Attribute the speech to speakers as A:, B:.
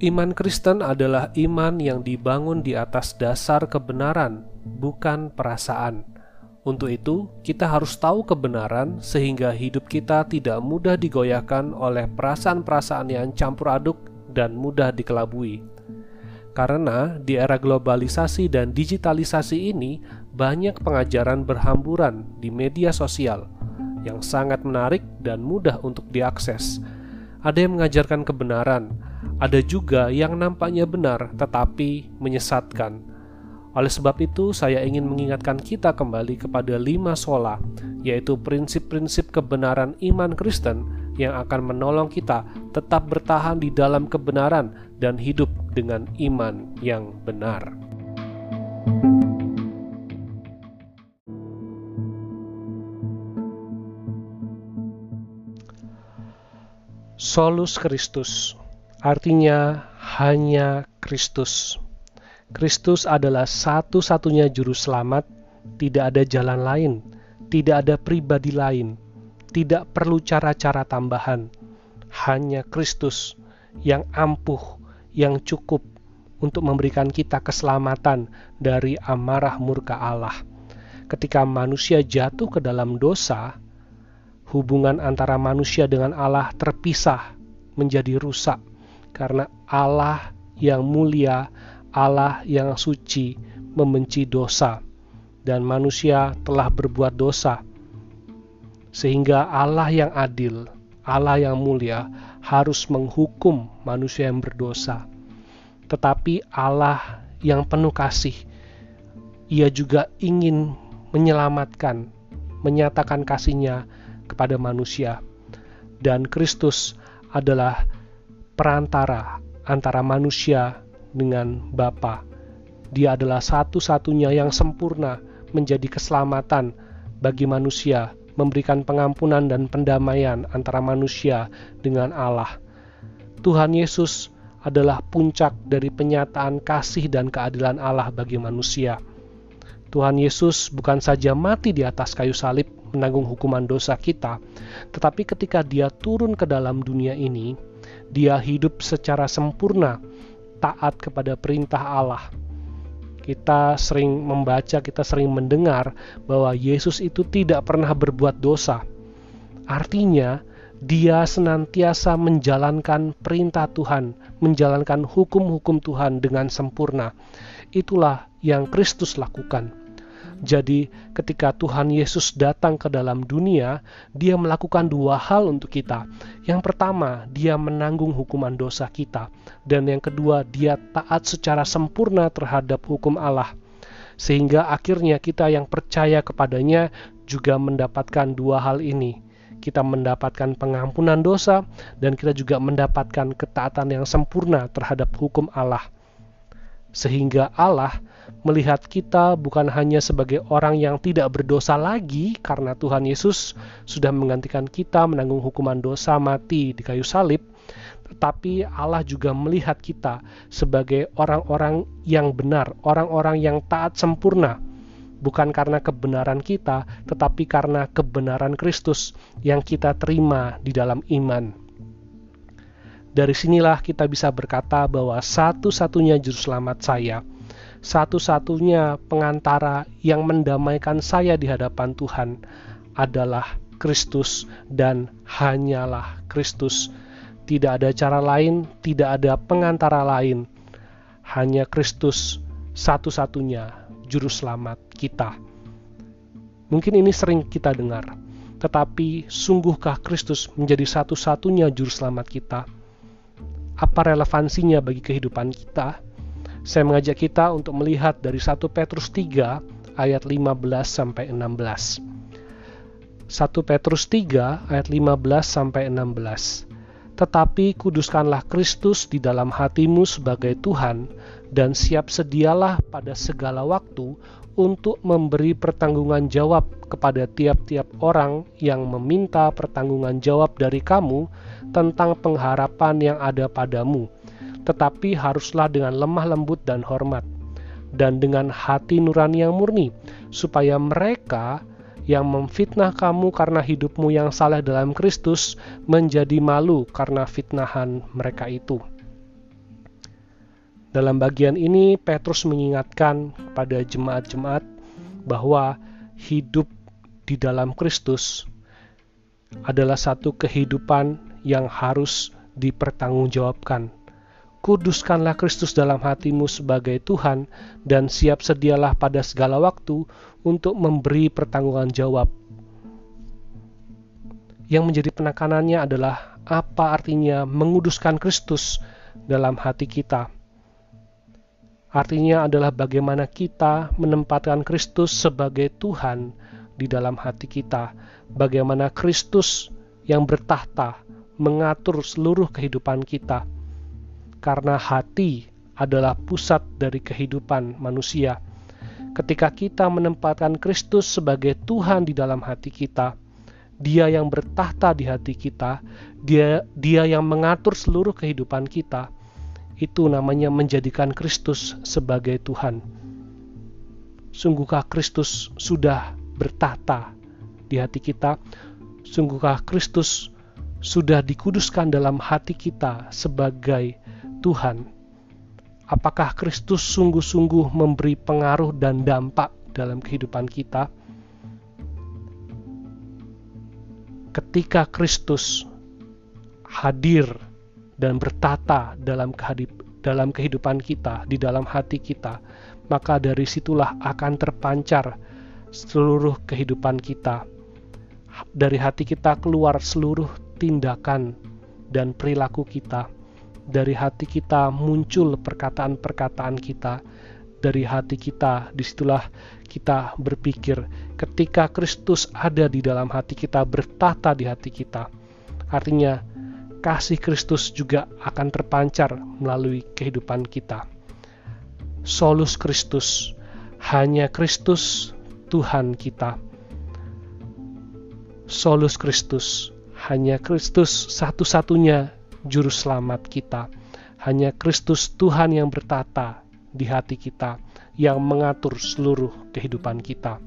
A: Iman Kristen adalah iman yang dibangun di atas dasar kebenaran, bukan perasaan. Untuk itu, kita harus tahu kebenaran sehingga hidup kita tidak mudah digoyahkan oleh perasaan-perasaan yang campur aduk dan mudah dikelabui. Karena di era globalisasi dan digitalisasi ini, banyak pengajaran berhamburan di media sosial yang sangat menarik dan mudah untuk diakses. Ada yang mengajarkan kebenaran, ada juga yang nampaknya benar tetapi menyesatkan. Oleh sebab itu, saya ingin mengingatkan kita kembali kepada lima sola, yaitu prinsip-prinsip kebenaran iman Kristen yang akan menolong kita tetap bertahan di dalam kebenaran dan hidup dengan iman yang benar. Solus Christus Artinya hanya Kristus. Kristus adalah satu-satunya juru selamat, tidak ada jalan lain, tidak ada pribadi lain, tidak perlu cara-cara tambahan. Hanya Kristus yang ampuh, yang cukup untuk memberikan kita keselamatan dari amarah murka Allah. Ketika manusia jatuh ke dalam dosa, hubungan antara manusia dengan Allah terpisah menjadi rusak karena Allah yang mulia, Allah yang suci, membenci dosa, dan manusia telah berbuat dosa, sehingga Allah yang adil, Allah yang mulia, harus menghukum manusia yang berdosa. Tetapi Allah yang penuh kasih, Ia juga ingin menyelamatkan, menyatakan kasihnya kepada manusia, dan Kristus adalah perantara antara manusia dengan Bapa. Dia adalah satu-satunya yang sempurna menjadi keselamatan bagi manusia, memberikan pengampunan dan pendamaian antara manusia dengan Allah. Tuhan Yesus adalah puncak dari penyataan kasih dan keadilan Allah bagi manusia. Tuhan Yesus bukan saja mati di atas kayu salib menanggung hukuman dosa kita, tetapi ketika Dia turun ke dalam dunia ini, dia hidup secara sempurna, taat kepada perintah Allah. Kita sering membaca, kita sering mendengar bahwa Yesus itu tidak pernah berbuat dosa. Artinya, dia senantiasa menjalankan perintah Tuhan, menjalankan hukum-hukum Tuhan dengan sempurna. Itulah yang Kristus lakukan. Jadi, ketika Tuhan Yesus datang ke dalam dunia, Dia melakukan dua hal untuk kita. Yang pertama, Dia menanggung hukuman dosa kita, dan yang kedua, Dia taat secara sempurna terhadap hukum Allah, sehingga akhirnya kita yang percaya kepadanya juga mendapatkan dua hal ini. Kita mendapatkan pengampunan dosa, dan kita juga mendapatkan ketaatan yang sempurna terhadap hukum Allah, sehingga Allah melihat kita bukan hanya sebagai orang yang tidak berdosa lagi karena Tuhan Yesus sudah menggantikan kita menanggung hukuman dosa mati di kayu salib, tetapi Allah juga melihat kita sebagai orang-orang yang benar, orang-orang yang taat sempurna, bukan karena kebenaran kita, tetapi karena kebenaran Kristus yang kita terima di dalam iman. Dari sinilah kita bisa berkata bahwa satu-satunya juru selamat saya, satu-satunya pengantara yang mendamaikan saya di hadapan Tuhan adalah Kristus dan hanyalah Kristus. Tidak ada cara lain, tidak ada pengantara lain. Hanya Kristus satu-satunya juru selamat kita. Mungkin ini sering kita dengar, tetapi sungguhkah Kristus menjadi satu-satunya juru selamat kita? Apa relevansinya bagi kehidupan kita? Saya mengajak kita untuk melihat dari 1 Petrus 3 ayat 15 sampai 16. 1 Petrus 3 ayat 15 sampai 16. Tetapi kuduskanlah Kristus di dalam hatimu sebagai Tuhan dan siap sedialah pada segala waktu untuk memberi pertanggungan jawab kepada tiap-tiap orang yang meminta pertanggungan jawab dari kamu tentang pengharapan yang ada padamu tetapi haruslah dengan lemah lembut dan hormat, dan dengan hati nurani yang murni, supaya mereka yang memfitnah kamu karena hidupmu yang salah dalam Kristus menjadi malu karena fitnahan mereka itu. Dalam bagian ini, Petrus mengingatkan kepada jemaat-jemaat bahwa hidup di dalam Kristus adalah satu kehidupan yang harus dipertanggungjawabkan. Kuduskanlah Kristus dalam hatimu sebagai Tuhan dan siap sedialah pada segala waktu untuk memberi pertanggungan jawab. Yang menjadi penekanannya adalah apa artinya menguduskan Kristus dalam hati kita Artinya adalah bagaimana kita menempatkan Kristus sebagai Tuhan di dalam hati kita. Bagaimana Kristus yang bertahta mengatur seluruh kehidupan kita. Karena hati adalah pusat dari kehidupan manusia. Ketika kita menempatkan Kristus sebagai Tuhan di dalam hati kita, Dia yang bertahta di hati kita, Dia Dia yang mengatur seluruh kehidupan kita itu namanya menjadikan Kristus sebagai Tuhan. Sungguhkah Kristus sudah bertata di hati kita? Sungguhkah Kristus sudah dikuduskan dalam hati kita sebagai Tuhan? Apakah Kristus sungguh-sungguh memberi pengaruh dan dampak dalam kehidupan kita? Ketika Kristus hadir dan bertata dalam dalam kehidupan kita, di dalam hati kita, maka dari situlah akan terpancar seluruh kehidupan kita. Dari hati kita keluar seluruh tindakan dan perilaku kita. Dari hati kita muncul perkataan-perkataan kita. Dari hati kita, di situlah kita berpikir. Ketika Kristus ada di dalam hati kita, bertata di hati kita. Artinya, kasih Kristus juga akan terpancar melalui kehidupan kita. Solus Kristus, hanya Kristus Tuhan kita. Solus Kristus, hanya Kristus satu-satunya juru selamat kita. Hanya Kristus Tuhan yang bertata di hati kita, yang mengatur seluruh kehidupan kita.